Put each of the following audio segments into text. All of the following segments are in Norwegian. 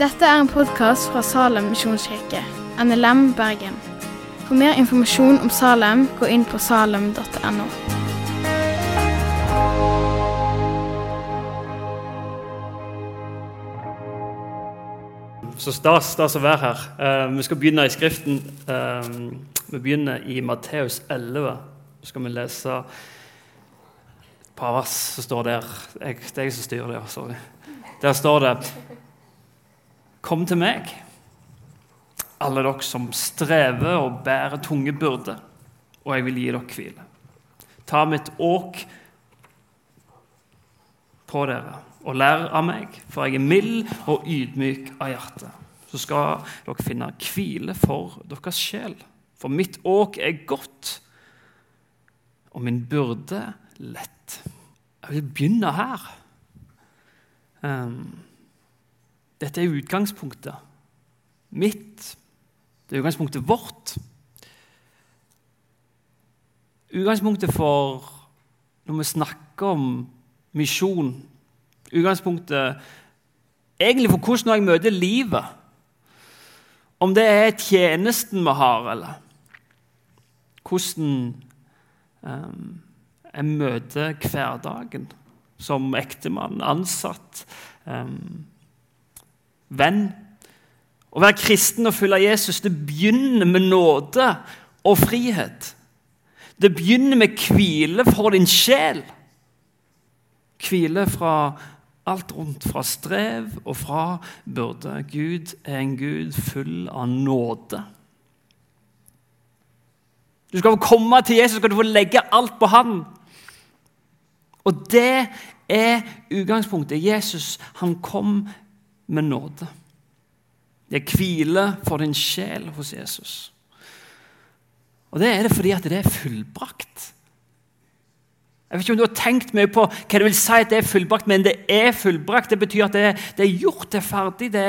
Dette er en podkast fra Salem misjonskirke, NLM Bergen. For mer informasjon om Salem, gå inn på salem.no. Så stas, stas å være her. Uh, vi skal begynne i Skriften. Uh, vi begynner i Matteus 11. Så skal vi lese par som står der. Jeg, det er jeg som styrer det. sorry. Der står det Kom til meg, alle dere som strever og bærer tunge byrder, og jeg vil gi dere hvile. Ta mitt åk på dere og lær av meg, for jeg er mild og ydmyk av hjerte. Så skal dere finne hvile for deres sjel. For mitt åk er godt, og min byrde lett. Jeg vil begynne her. Um, dette er utgangspunktet mitt. Det er utgangspunktet vårt. Utgangspunktet for når vi snakker om misjon. Utgangspunktet egentlig for hvordan jeg møter livet. Om det er tjenesten vi har, eller hvordan um, jeg møter hverdagen som ektemann, ansatt. Um, venn. Å være kristen og følge Jesus det begynner med nåde og frihet. Det begynner med hvile for din sjel. Hvile fra alt rundt, fra strev og fra byrde. Gud er en Gud full av nåde. Du skal få komme til Jesus, skal du få legge alt på han. Og det er utgangspunktet. Jesus han kom med nåde. Det er hvile for din sjel hos Jesus. Og Det er det fordi at det er fullbrakt. Jeg vet ikke om du har tenkt mye på hva det vil si at det er fullbrakt, men det er fullbrakt. Det betyr at det er, det er gjort, det er ferdig, det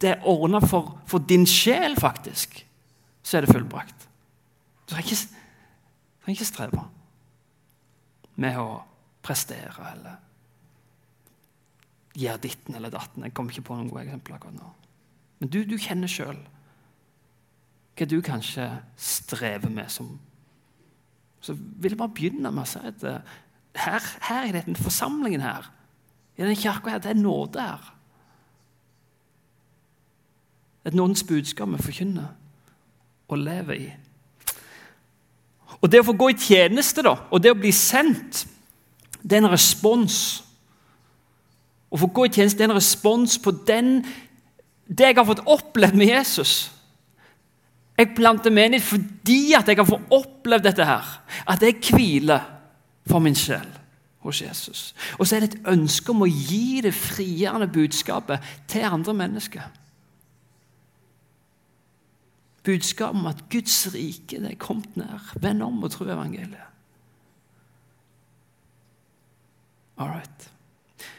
det er ordna for, for, din sjel, faktisk. Så er det fullbrakt. Du trenger ikke, trenger ikke streve med å prestere eller gjør ditten eller datten. Jeg kommer ikke på noen gode eksempler akkurat nå. Men du, du kjenner sjøl hva du kanskje strever med. som Så vil jeg bare begynne med å si at eh, her, her i denne forsamlingen her, i denne kirka her, det er nåde her. Et nådens budskap vi forkynner og lever i. Og Det å få gå i tjeneste da, og det å bli sendt, det er en respons å få gå i tjeneste er en respons på den, det jeg har fått opplevd med Jesus. Jeg planter menighet fordi at jeg har fått opplevd dette her. At jeg hviler for min sjel hos Jesus. Og så er det et ønske om å gi det frigjørende budskapet til andre mennesker. Budskapet om at Guds rike det er kommet nær. Vend om og tro evangeliet. All right.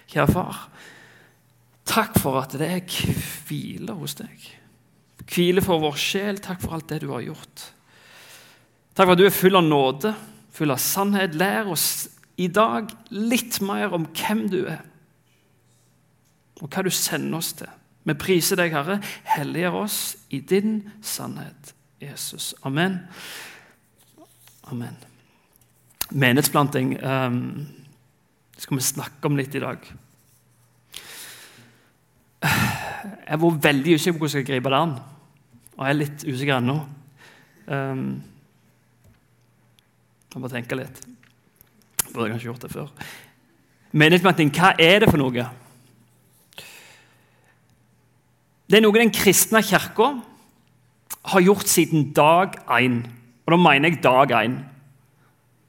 Kjære far, takk for at det er hvile hos deg. Hvile for vår sjel. Takk for alt det du har gjort. Takk for at du er full av nåde, full av sannhet. Lær oss i dag litt mer om hvem du er, og hva du sender oss til. Vi priser deg, Herre. Helliger oss i din sannhet, Jesus. Amen. Amen. Menighetsplanting. Um det skal vi snakke om litt i dag. Jeg var veldig usikker på hvordan jeg skal gripe det an, og jeg er litt usikker ennå. Um, jeg må tenke litt. Jeg burde kanskje gjort det før. Menighetsplanting, hva er det for noe? Det er noe den kristne kirka har gjort siden dag én. Og da mener jeg dag én.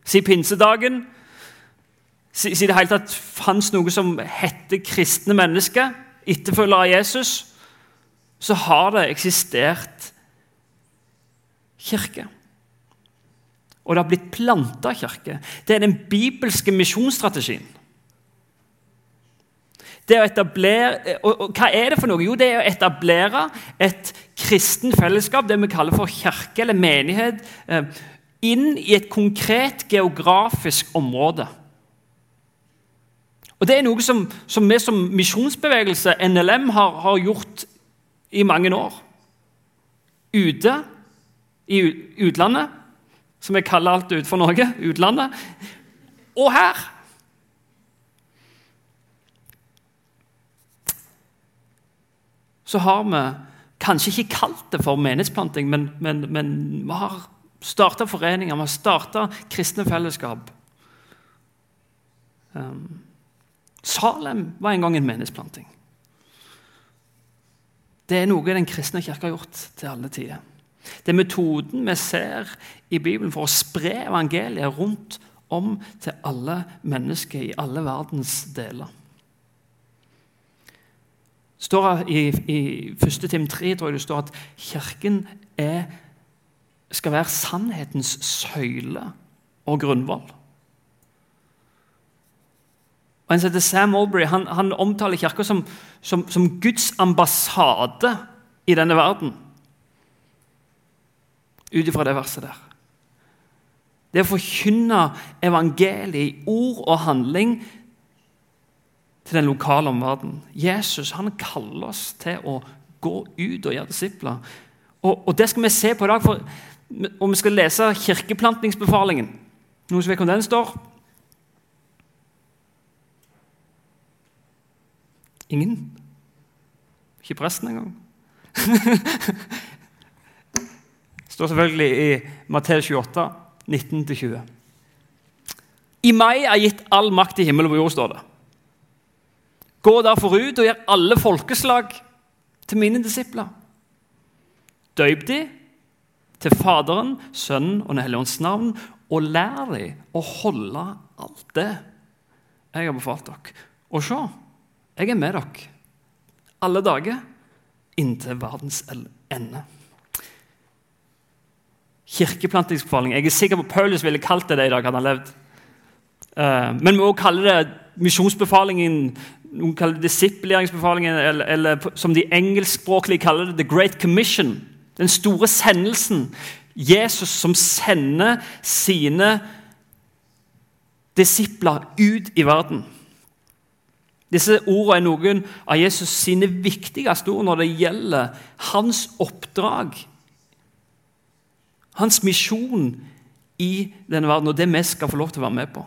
Siden pinsedagen siden det hele tatt fantes noe som hette kristne mennesker, etterfølgere av Jesus, så har det eksistert kirke. Og det har blitt planta kirke. Det er den bibelske misjonsstrategien. Det å etablere, og, og, Hva er det for noe? Jo, det er å etablere et kristen fellesskap, det vi kaller for kirke eller menighet, eh, inn i et konkret geografisk område. Og Det er noe som, som vi som misjonsbevegelse, NLM, har, har, gjort i mange år. Ute i utlandet, som jeg kaller alt utenfor Norge, utlandet, og her. Så har vi kanskje ikke kalt det for menighetsplanting, men, men, men vi har starta foreninger, vi har starta kristne fellesskap. Um, Salem var en gang en menighetsplanting. Det er noe den kristne kirke har gjort til alle tider. Det er metoden vi ser i Bibelen for å spre evangeliet rundt om til alle mennesker i alle verdens deler. Det står I, i 1. Tim 3 tror jeg det står at Kirken er, skal være sannhetens søyle og grunnvoll. Og En som heter Sam Albury, han, han omtaler kirka som, som, som, Guds ambassade i denne verden. Ut ifra det verset der. Det å forkynne evangeliet i ord og handling til den lokale omverdenen. Jesus han kaller oss til å gå ut og gjøre disipler. Og, og, Det skal vi se på i dag. For, og Vi skal lese kirkeplantningsbefalingen. Noen som vet hvor den står? Ingen? Ikke presten engang? Det står selvfølgelig i Matteus 28, 19-20. I meg er gitt all makt i himmel og på jord, står det. Gå derfor ut og gjør alle folkeslag til mine disipler. Døyp de til Faderen, Sønnen og Den hellige ånds navn, og lær de å holde alt det jeg har befalt dere. Og se, jeg er med dere alle dager inntil verdens ende. Kirkeplantingsbefaling. Jeg er sikker på Paulus ville kalt det det i dag. hadde han levd. Uh, men vi må også kalle det misjonsbefalingen, noen kaller det disippelgjøringsbefalingen, eller, eller, som de engelskspråklige kaller det, The Great Commission. Den store sendelsen. Jesus som sender sine disipler ut i verden. Disse ordene er noen av Jesus sine viktigste ord når det gjelder hans oppdrag, hans misjon i denne verden, og det vi skal få lov til å være med på.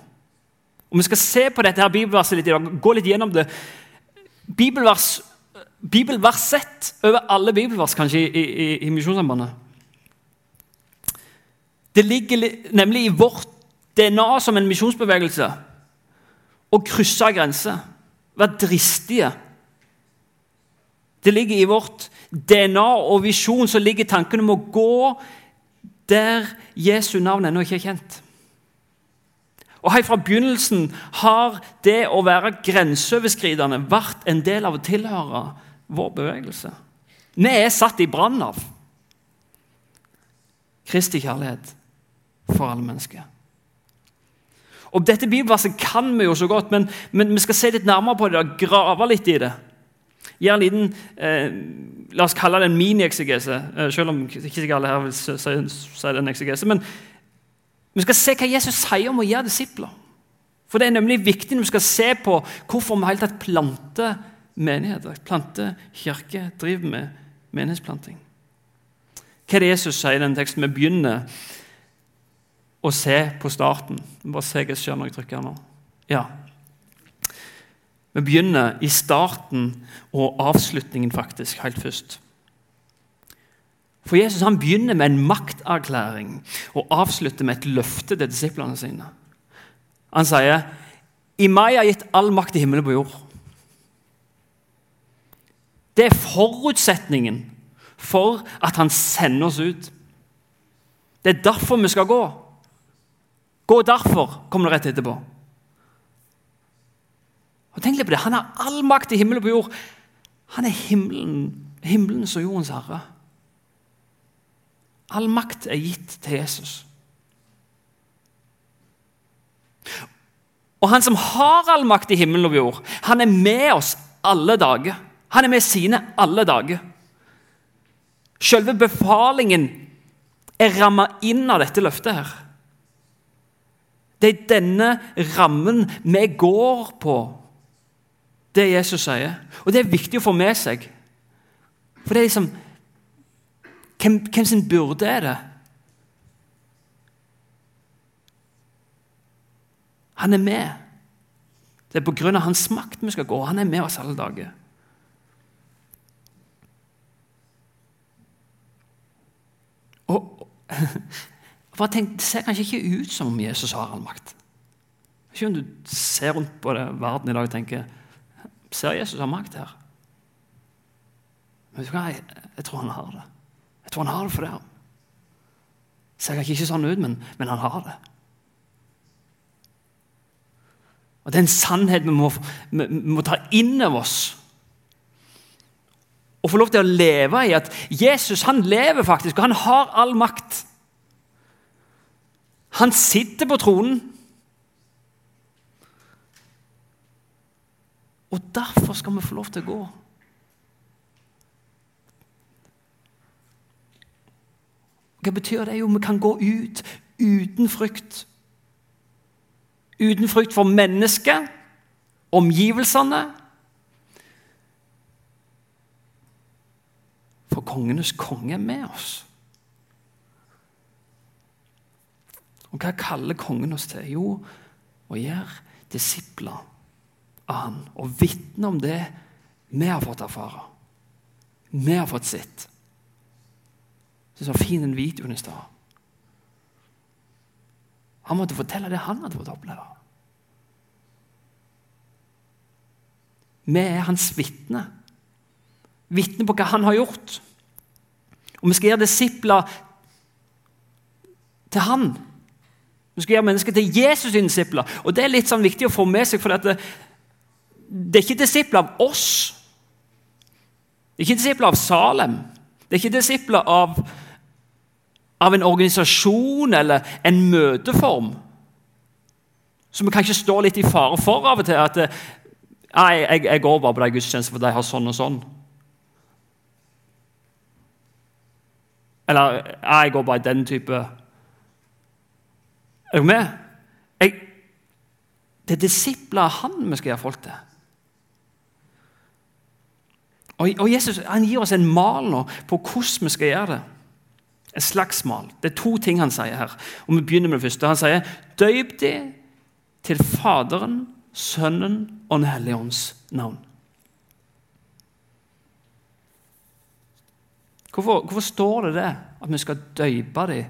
Og Vi skal se på dette her bibelverset litt i dag, gå litt gjennom det. Bibelvers, bibelverset over alle bibelvers, kanskje, i, i, i Misjonssambandet. Det ligger nemlig i vårt DNA som en misjonsbevegelse å krysse grenser. Vær dristige. Det ligger i vårt DNA og visjon så ligger tanken om å gå der Jesu navn ennå ikke er kjent. Og Helt fra begynnelsen har det å være grenseoverskridende vært en del av å tilhøre vår bevegelse. Vi er satt i brann av Kristi kjærlighet for alle mennesker. Og Dette bibelverset kan vi jo så godt, men, men, vi skal se litt nærmere på det og grave litt i det. Gjør en liten eh, La oss kalle det en mini-eksegese, eh, selv om ikke alle her vil si, si det en eksegese. Men vi skal se hva Jesus sier om å gjøre disipler. For Det er nemlig viktig når vi skal se på hvorfor vi helt tatt planter menigheter, planter kirke, driver med menighetsplanting. Hva er det Jesus sier i den teksten? Vi begynner å se på starten. Bare se hva skjer når jeg trykker nå. Ja. Vi begynner i starten og avslutningen, faktisk, helt først. For Jesus han begynner med en makterklæring og avslutter med et løfte til disiplene sine. Han sier, 'I meg er gitt all makt i himmelen på jord'. Det er forutsetningen for at han sender oss ut. Det er derfor vi skal gå. Gå derfor, kommer det rett etterpå. Og tenk litt på det. Han har all makt i himmel og på jord. Han er himmelen, himmelens og jordens herre. All makt er gitt til Jesus. Og han som har all makt i himmelen og på jord, han er med oss alle dager. Han er med sine alle dager. Selve befalingen er ramma inn av dette løftet. her. Det er denne rammen vi går på det Jesus sier. Og det er viktig å få med seg. For det er liksom Hvem, hvem sin byrde er det? Han er med. Det er av hans makt vi skal gå. Han er med oss alle dager. Og, for tenk, Det ser kanskje ikke ut som om Jesus har all makt. Ikke om du ser rundt på det, verden i dag og tenker Ser Jesus har makt her? Men vet du hva? Jeg, jeg, tror han har det. Jeg tror han har det for det. Ser kanskje ikke sånn ut, men, men han har det. Og Det er en sannhet vi må, vi må ta inn over oss. Og få lov til å leve i at Jesus han lever faktisk, og han har all makt. Han sitter på tronen. Og derfor skal vi få lov til å gå. Hva betyr det? Jo, vi kan gå ut uten frykt. Uten frykt for mennesket, omgivelsene. For kongenes konge er med oss. Og Hva kaller kongen oss til? Jo, å gjøre disipler av han og vitne om det vi har fått erfare. Vi har fått. Det er så fin den videoen i stad. Han måtte fortelle det han hadde fått oppleve. Vi er hans vitne. Vitne på hva han har gjort. Og vi skal gjøre disipler til han. Vi skal gjøre mennesker til Jesus' sine disipler. Og Det er litt sånn viktig å få med seg, for det, det er ikke disipler av oss. Det er ikke disipler av Salem. Det er ikke disipler av av en organisasjon eller en møteform. Som vi kan ikke stå litt i fare for av og til at jeg, jeg går bare på de gudstjenestene for de har sånn og sånn. Eller jeg går bare i den type Er du med? Jeg, det er disipler han vi skal gjøre folk til. Og, og Jesus han gir oss en mal nå på hvordan vi skal gjøre det. En slags mal. Det er to ting han sier her. Og Vi begynner med det første. Han sier døyp de til Faderen, Sønnen og Den hellige ånds navn. Hvorfor, hvorfor, står det det, at vi skal døype dem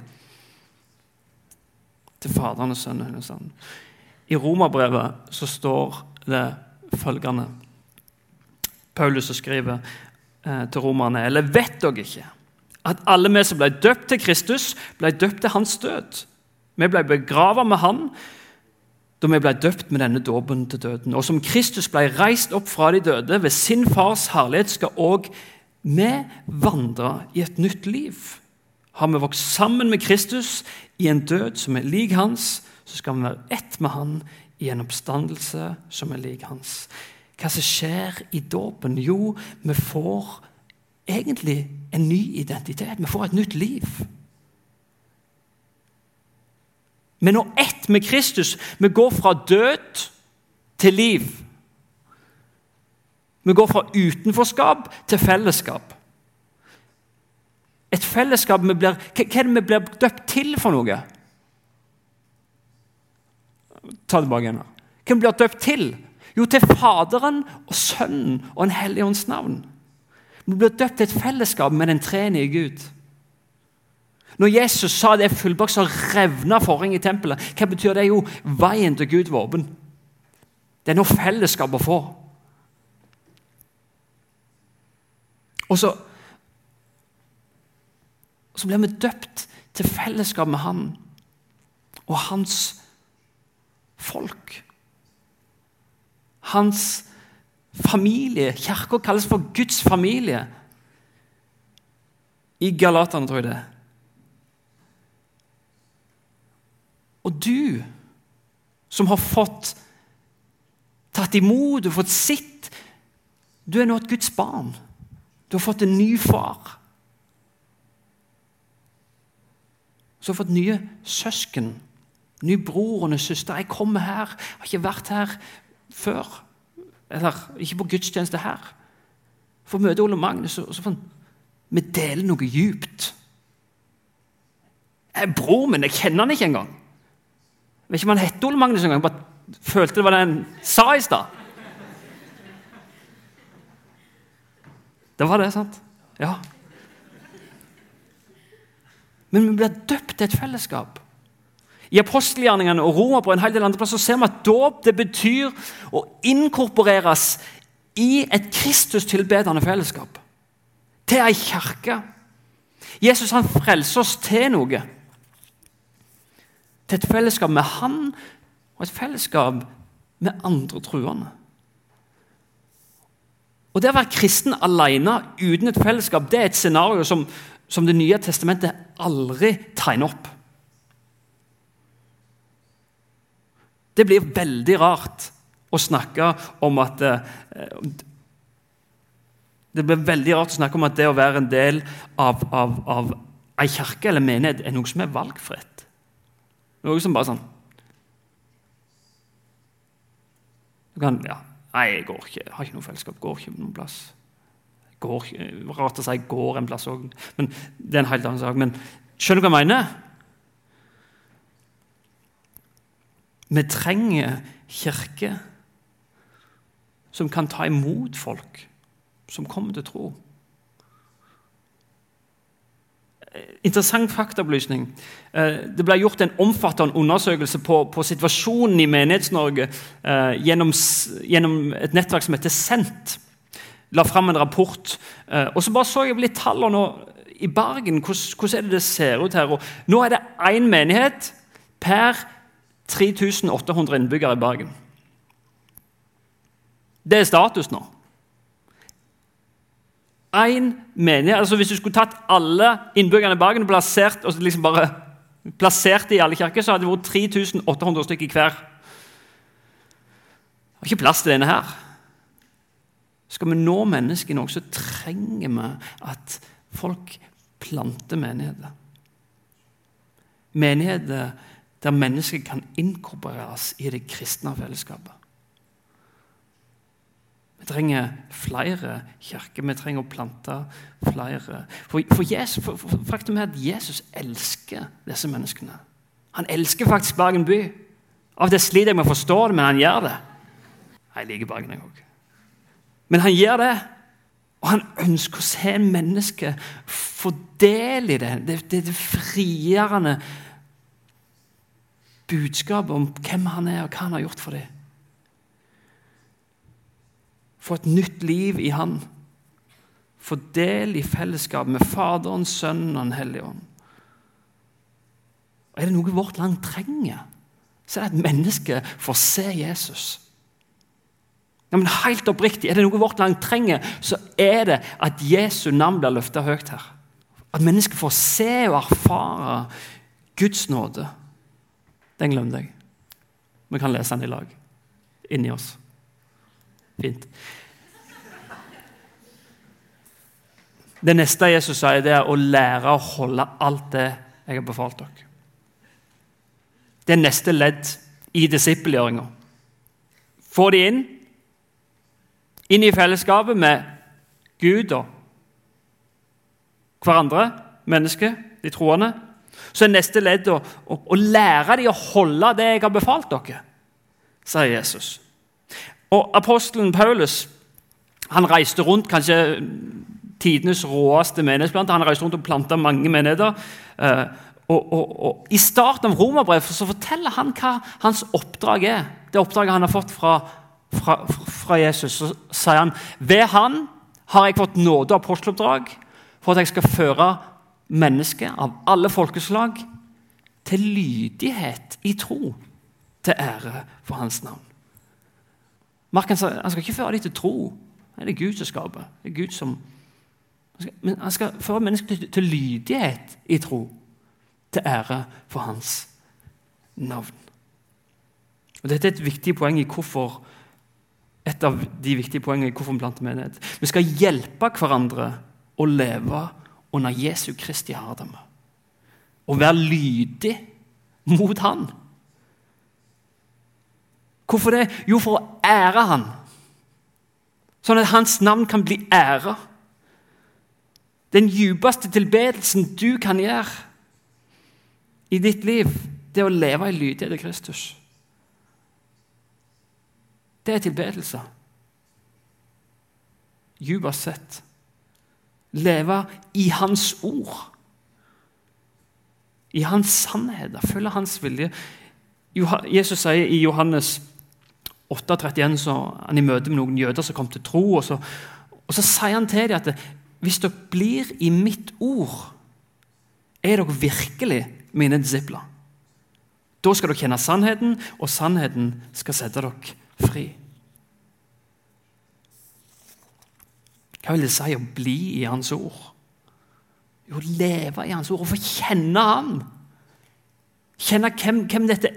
til Faderen og Sønnen? og Hellige? I Romerbrevet så står det følgende Paulus skriver eh, til romerne Eller vet dere ikke at alle vi som ble døpt til Kristus, ble døpt til hans død. Vi ble begravet med han da vi ble døpt med denne dåpen til døden. Og som Kristus ble reist opp fra de døde ved sin fars herlighet, skal òg vi vandre i et nytt liv. Har vi vokst sammen med Kristus i en død som er lik hans, så skal vi være ett med han i en oppstandelse som er lik hans. Hva som skjer i dåpen? Jo, vi får egentlig en ny identitet. Vi får et nytt liv. Vi er nå ett med Kristus. Vi går fra død til liv. Vi går fra utenforskap til fellesskap. Et fellesskap vi blir, Hva er det vi blir døpt til for noe? Ta det tilbake igjen. Hvem blir døpt til? Jo, til Faderen og Sønnen og En hellig ånds navn. Vi blir døpt til et fellesskap med den treenige Gud. Når Jesus sa det er og så revna forhenget i tempelet. Hva betyr det? Jo, veien til Gud var åpen. Det er noe fellesskap å få. Og så, så blir vi døpt til fellesskap med Han og hans folk. Hans familie. Kirka kalles for Guds familie. I Galaterne, tror jeg det. Og du som har fått tatt imot og fått sitt Du er nå et Guds barn. Du har fått en ny far. Så har jeg fått nye søsken, ny bror og ny søster. Jeg kommer her, Jeg har ikke vært her før. Eller ikke på gudstjeneste her. For å møte Ole Magnus og så får Vi deler noe djupt. Jeg er bror min, jeg kjenner han ikke engang. Jeg vet ikke om han heter Ole Magnus engang. Bare følte det var det han sa i stad. Det var det, sant? Ja. Men vi blir døpt til et fellesskap. I apostelgjerningene og Roma på en hel del andre plasser ser vi at dåp det betyr å inkorporeres i et Kristus-tilbedende fellesskap. Til ei kirke. Jesus han frelser oss til noe. Til et fellesskap med Han og et fellesskap med andre truende. Og Det å være kristen alene uten et fellesskap det er et scenario som, som Det nye testamentet aldri tegner opp. Det blir veldig rart å snakke om at eh, Det blir veldig rart å snakke om at det å være en del av, av, av ei kirke eller menighet er noe som er valgfritt. Noe som bare sånn Du kan ja, Nei, jeg går ikke, jeg har ikke noe fellesskap. Går ikke noen plass. Går, rart å si 'går' en plass òg, men det er en helt annen sak. Men skjønner du hva jeg mener? Vi trenger kirke som kan ta imot folk som kommer til tro. Interessant faktaopplysning. Eh, det ble gjort en omfattende undersøkelse på, på situasjonen i Menighets-Norge eh, gjennom, gjennom, et nettverk som heter Sendt. La fram en rapport. Eh, og så bare så jeg litt tallene i Bergen. Hvordan, er det det ser ut her? Og nå er det én menighet per 3800 innbyggere i Bergen. Det er status nå. En menighet, altså Hvis du skulle tatt alle innbyggerne i Bergen og plassert, og liksom bare plassert i alle kirker, så hadde det vært 3800 stykker hver. Det er ikke plass til denne her. Skal vi nå menneskene òg, så trenger vi at folk planter menigheter. Menigheter der mennesker kan inkorporeres i det kristne fellesskapet. Vi trenger flere kirker. Vi trenger å plante flere. For, for, Jesus, for, for Faktum er at Jesus elsker disse menneskene. Han elsker faktisk Bergen by. Av det sliter jeg med å forstå det, men han gjør det. Jeg liker Bergen, jeg òg. Men han gjør det. Og han ønsker å se mennesket få del i det. Det, det, det frigjørende budskapet om hvem han er, og hva han har gjort for dem. Få et nytt liv i Han. Få del i fellesskap med Faderen, Sønnen og Den hellige ånd. Og Er det noe vårt land trenger, så er det at mennesket får se Jesus. Ja, men Helt oppriktig, er det noe vårt land trenger, så er det at Jesu navn blir løfta høyt her. At mennesker får se og erfare Guds nåde. Den glemte jeg. Vi kan lese den i lag. Inni oss. Fint. Det neste Jesus sier, det er å lære å holde alt det jeg har befalt dere. Det neste ledd i disippelgjøringa. Få de inn, inn i fellesskapet med Gud og hverandre, mennesker, de troende. Så er neste ledd å, å, å lære dem å holde det jeg har befalt dere, sier Jesus. Og Apostelen Paulus han reiste rundt, kanskje tidenes råeste menighetsplanter. Han reiste rundt og planta mange menigheter. Eh, og, og, og, I starten av romerbrevet så forteller han hva hans oppdrag er. Det oppdraget han har fått fra, fra, fra Jesus. Så sier han ved han har jeg fått nåde og aposteloppdrag for at jeg skal føre mennesker av alle folkeslag til lydighet i tro, til ære for hans navn. Mark han skal ikke føre dem til tro. Det er Gud som skaper. Det er Gud som... Men han skal føre mennesker til, til lydighet i tro, til ære for hans navn. Og Dette er et viktig poeng i hvorfor et av de viktige poengene i hvorfor vi planter menighet. Vi skal hjelpe hverandre å leve under Jesu Kristi herredømme. Å være lydig mot Han. Hvorfor det? Jo, for å ære Han. sånn at hans navn kan bli æra. Den djupeste tilbedelsen du kan gjøre i ditt liv, det er å leve i lydighet til Kristus. Det er tilbedelse. Dypest sett. Leve i Hans ord. I Hans sannheter. Følge Hans vilje. Jesus sier i Johannes 8,31 så han i møte med noen jøder som kom til tro. Og så, og så sier han til dem at hvis dere blir i mitt ord, er dere virkelig mine disipler. Da skal dere kjenne sannheten, og sannheten skal sette dere fri. Hva vil det si å bli i Hans ord? Jo, leve i Hans ord og få kjenne Han. Kjenne hvem, hvem dette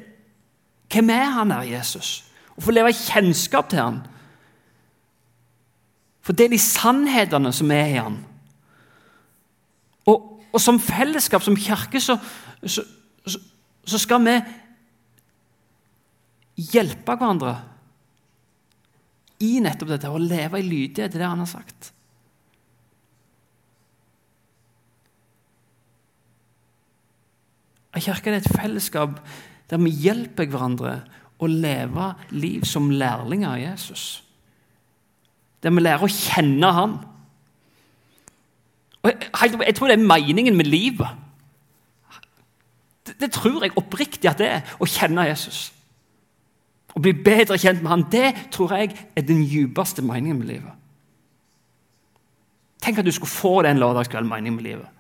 Hvem er han her, Jesus? Og få leve i kjennskap til han. For det er de sannhetene som er i han. Og, og som fellesskap, som kirke, så, så, så, så skal vi hjelpe hverandre i nettopp dette, og leve i lydighet til det han har sagt. Kirka er et fellesskap der vi hjelper hverandre å leve liv som lærlinger av Jesus. Der vi lærer å kjenne Han. Og jeg, jeg tror det er meningen med livet. Det, det, tror jeg oppriktig at det er, å kjenne Jesus. Å bli bedre kjent med Han, det tror jeg er den djupeste meningen med livet. Tenk at du skulle få den lørdagskvelden meningen med livet.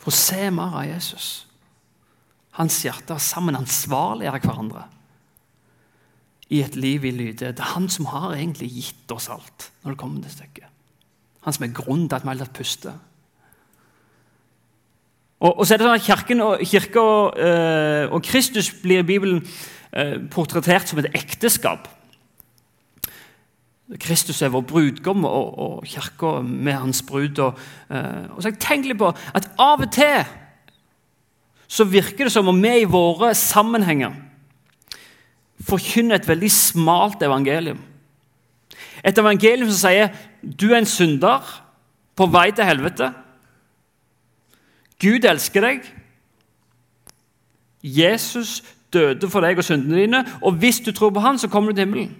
For å se mer av Jesus. Hans hjerte sammen ansvarliggjør hverandre i et liv i lydighet. Det er han som har egentlig gitt oss alt. når det kommer til stykket. Han som er grunnen til at vi har puster. Og, og, så er det sånn at Kirken og, kirke og, øh, og Kristus blir i Bibelen øh, portrettert som et ekteskap. Kristus er vår brudgom, og, og kirka med hans brud. Og, uh, og så tenker litt på at Av og til så virker det som om vi i våre sammenhenger forkynner et veldig smalt evangelium. Et evangelium som sier du er en synder på vei til helvete. Gud elsker deg. Jesus døde for deg og syndene dine, og hvis du tror på han, så kommer du til himmelen.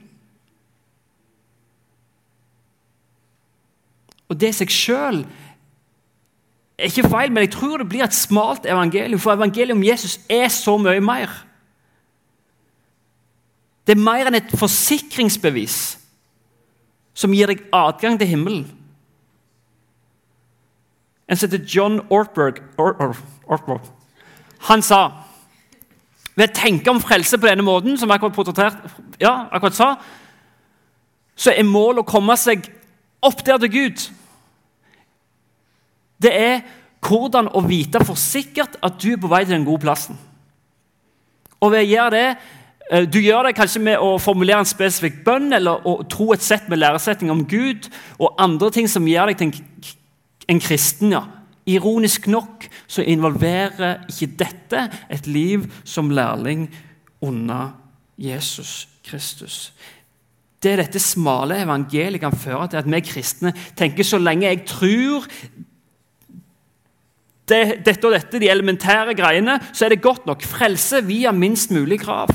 Og det seg sjøl er ikke feil, men jeg tror det blir et smalt evangelium. For evangeliet om Jesus er så mye mer. Det er mer enn et forsikringsbevis som gir deg adgang til himmelen. En som heter John Ortberg, Or, Or, Ortberg. Han sa ved å tenke om frelse på denne måten, som akkurat, ja, akkurat sa, så er målet å komme seg opp der til Gud det er hvordan å vite for sikkert at du er på vei til den gode plassen. Og ved å gjøre det, eh, Du gjør det kanskje med å formulere en spesifikk bønn eller å tro et sett med læresetning om Gud og andre ting som gjør deg til en, en kristen. ja. Ironisk nok så involverer ikke dette et liv som lærling under Jesus Kristus. Det dette smale evangeliet kan føre til at vi kristne tenker så lenge jeg tror det, dette og dette, de elementære greiene, så er det godt nok. Frelse via minst mulig krav.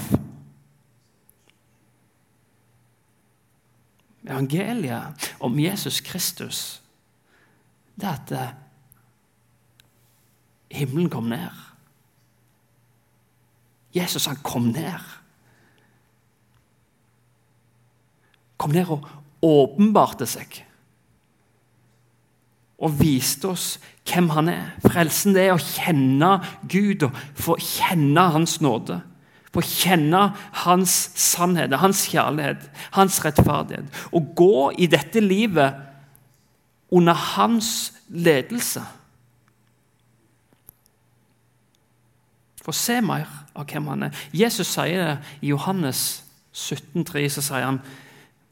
Evangeliet om Jesus Kristus det er at eh, himmelen kom ned. Jesus han kom ned. Kom ned og åpenbarte seg og viste oss hvem han er. Frelsen det er å kjenne Gud og få kjenne Hans nåde. Få kjenne Hans sannhet, Hans kjærlighet, Hans rettferdighet. Å gå i dette livet under Hans ledelse. Få se mer av hvem han er. Jesus sier det i Johannes 17, 3, Så sier han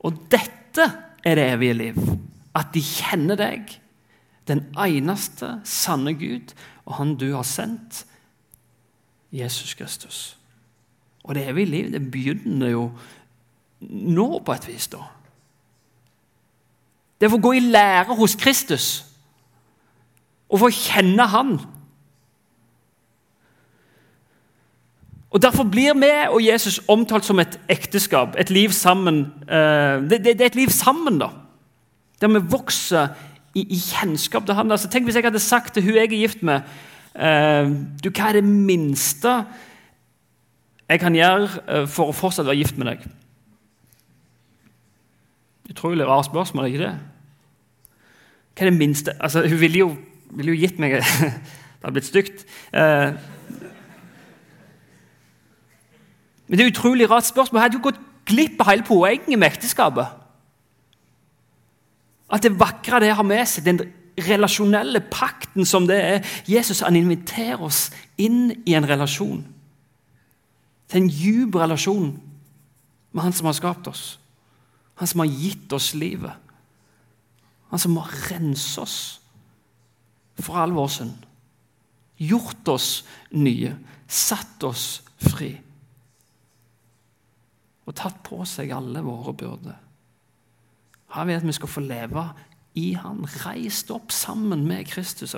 og dette er det evige liv. At de kjenner deg den eneste sanne Gud, og Han du har sendt, Jesus Kristus. Og det evige liv det begynner jo nå, på et vis. da. Det er å gå i lære hos Kristus og få kjenne Han. Og Derfor blir vi og Jesus omtalt som et ekteskap, et liv sammen. Eh, det er et liv sammen, da. Der vi vokser i, i kjennskap til Han. Altså, tenk hvis jeg hadde sagt til hun jeg er gift med eh, du, Hva er det minste jeg kan gjøre eh, for å fortsatt være gift med deg? Utrolig rart spørsmål, ikke det? Hva er det minste Altså, Hun ville jo, ville jo gitt meg Det hadde blitt stygt. Eh, men det er utrolig rart spørsmål. Jeg hadde jo gått glipp av hele poenget med ekteskapet. At det vakre det har med seg, den relasjonelle pakten som det er. Jesus han inviterer oss inn i en relasjon. Til en djup relasjon med Han som har skapt oss. Han som har gitt oss livet. Han som har renset oss for all vår synd. Gjort oss nye, satt oss fri. Og tatt på seg alle våre byrder. Han vil at vi skal få leve i Han, reist opp sammen med Kristus.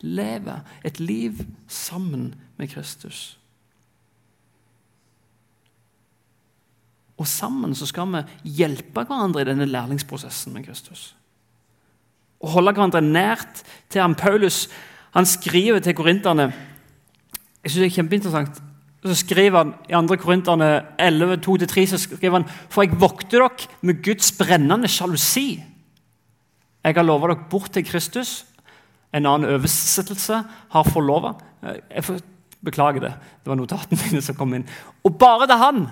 Lever et liv sammen med Kristus. Og sammen så skal vi hjelpe hverandre i denne lærlingsprosessen med Kristus. Og holde hverandre nært til ham. Paulus han skriver til korinterne Jeg synes det er kjempeinteressant. Så skriver han I 2. Korinterne 11, 2-3 så skriver han For jeg vokter dere med Guds brennende sjalusi. Jeg har lova dere bort til Kristus. En annen oversettelse har forlova. Jeg beklager det. Det var notatene mine som kom inn. Og bare det han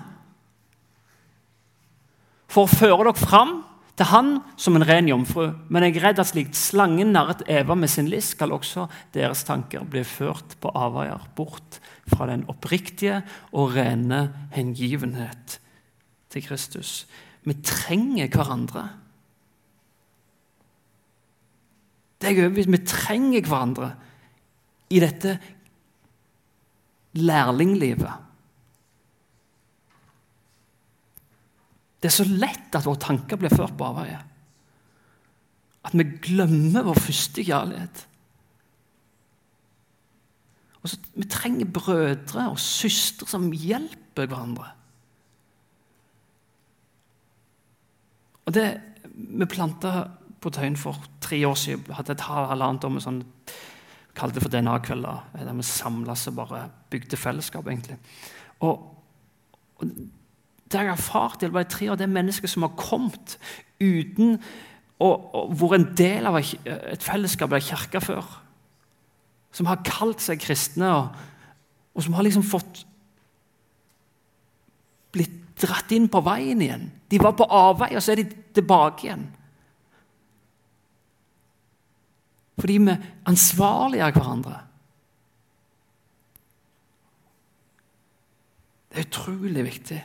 for å føre dere fram til han som en ren jomfru. Men jeg er redd at slikt slangen narret Eva med sin list, skal også deres tanker bli ført på avveier, bort fra den oppriktige og rene hengivenhet til Kristus. Vi trenger hverandre. Det er overbevist. Vi trenger hverandre i dette lærlinglivet. Det er så lett at våre tanker blir ført på avveie. At vi glemmer vår første kjærlighet. Og så, vi trenger brødre og søstre som hjelper hverandre. Og det Vi planta på Tøyen for tre år siden. Vi hadde et halvannet år med sånn kalte det for DNA-kvelder. Der vi samles og bare bygde fellesskap, egentlig. Og, og det jeg erfart i løpet av tre av det mennesket som har kommet uten å vært en del av et fellesskap eller kirke før. Som har kalt seg kristne, og, og som har liksom fått blitt dratt inn på veien igjen. De var på avvei, og så er de tilbake igjen. Fordi vi ansvarliggjør hverandre. Det er utrolig viktig.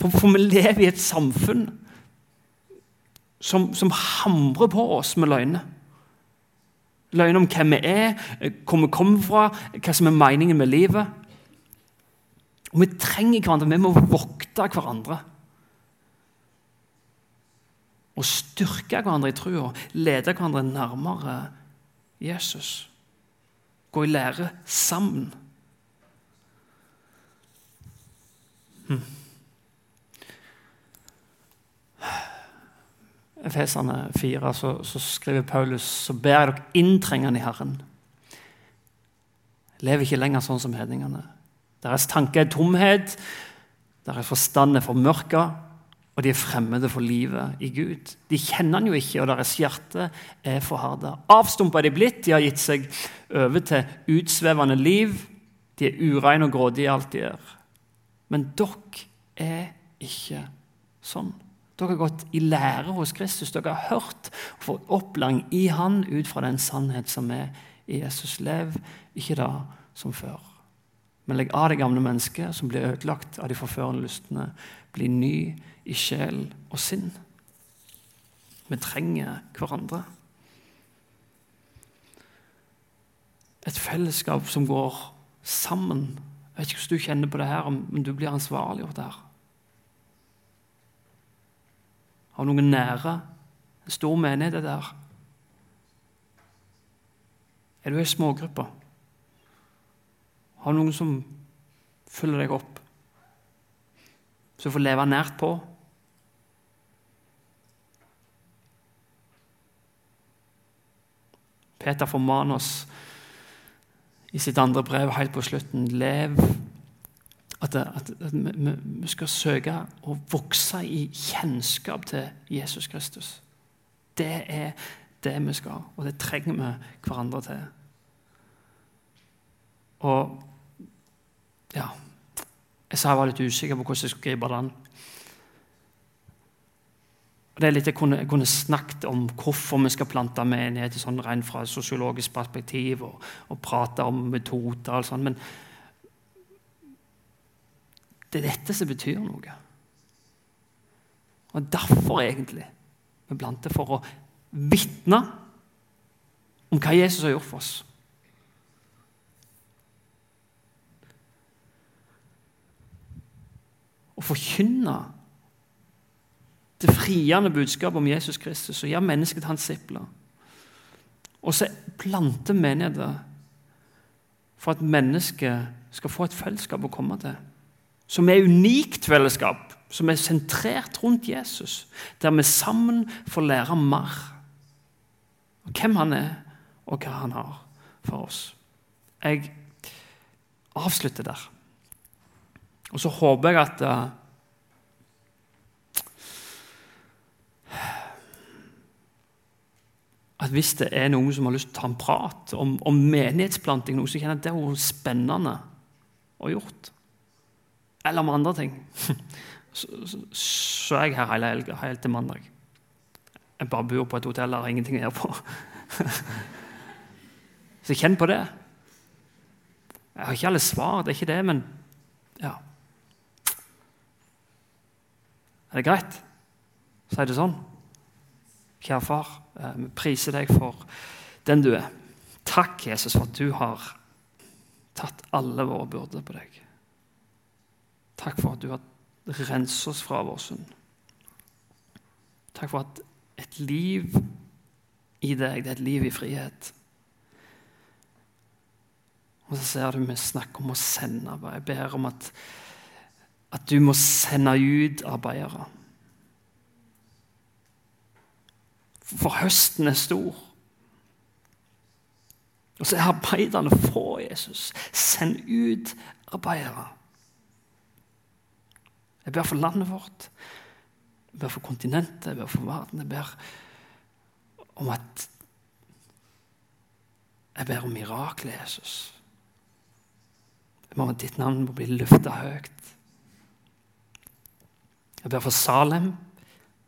For, for, vi lever i et samfunn som, som hamrer på oss med løgner. Løgner om hvem vi er, hvor vi kommer fra, hva som er meningen med livet. Og Vi trenger hverandre. Vi må vokte hverandre. Og styrke hverandre i trua. Lede hverandre nærmere Jesus. Gå i lære sammen. Hmm. Efesene 4 så, så, skriver Paulus så ber jeg dere inntrengende i Herren. Lever ikke lenger sånn som hedningene. Deres tanke er tomhet, deres forstand er formørka, og de er fremmede for livet i Gud. De kjenner han jo ikke, og deres hjerte er forharda. Avstumpa er de blitt, de har gitt seg over til utsvevende liv. De er ureine og grådige i alt de gjør. Men dere er ikke sånn. Dere har gått i lære hos Kristus. Dere har hørt og fått opplang i Han ut fra den sannhet som er i Jesus. Lev ikke da som før. Men legg av det gamle mennesket som blir ødelagt av de forførende lystne. Bli ny i sjel og sinn. Vi trenger hverandre. et fellesskap som går sammen. Jeg vet ikke hvordan du kjenner på det her, men du blir ansvarlig for det her. Du noen nære? En stor menighet er der. Er du i smågrupper? Har du noen som følger deg opp? Som får leve nært på? Peter formaner oss i sitt andre brev helt på slutten lev at, at, at vi, vi, skal søke å vokse i kjennskap til Jesus Kristus. Det er det vi skal, og det trenger vi hverandre til. Og ja Jeg sa jeg var litt usikker på hvordan jeg skulle gripe den. Det er litt Jeg kunne, jeg kunne snakket om hvorfor vi skal plante menighet sånn rent fra sosiologisk perspektiv, og, og prate om metoder og sånn, men det er dette som betyr noe. Og derfor, egentlig, vi blant det for å vitne om hva Jesus har gjort for oss. Å forkynne det friende budskapet om Jesus Kristus og gjøre mennesket hans sipler. Og så plante menigheter for at mennesket skal få et fellesskap å komme til. Som er unikt fellesskap, som er sentrert rundt Jesus. Der vi sammen får lære mer om hvem han er, og hva han har for oss. Jeg avslutter der. Og så håper jeg at uh, at hvis det er noen som har lyst til å ta en prat om, om menighetsplanting, noe som kjenner at det er spennende å gjort, eller om andre ting, så, så, så er jeg her hele helga, helt til mandag. Jeg bare bor på et hotell og har ingenting å gjøre på. så kjenn på det. Jeg har ikke alle svar, det er ikke det, men ja. Er det greit? Si det sånn. Kjære far, eh, vi priser deg for den du er. Takk, Jesus, for at du har tatt alle våre byrder på deg. Takk for at du har renset oss fra vår synd. Takk for at et liv i deg, det er et liv i frihet. Og så ser du vi snakker om å sende. Jeg ber om at, at du må sende ut arbeidere. For høsten er stor. Og så er arbeiderne få, Jesus. Send ut arbeidere. Jeg ber for landet vårt, jeg ber for kontinentet, jeg ber for verden. Jeg ber om at Jeg ber om mirakler, Jesus. Jeg ber om at ditt navn må bli løfta høyt. Jeg ber for Salem,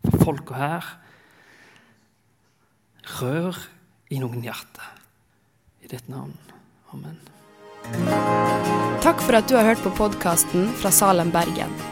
for folka her. Rør i noen hjerter. I ditt navn. Amen. Takk for at du har hørt på podkasten fra Salem, Bergen.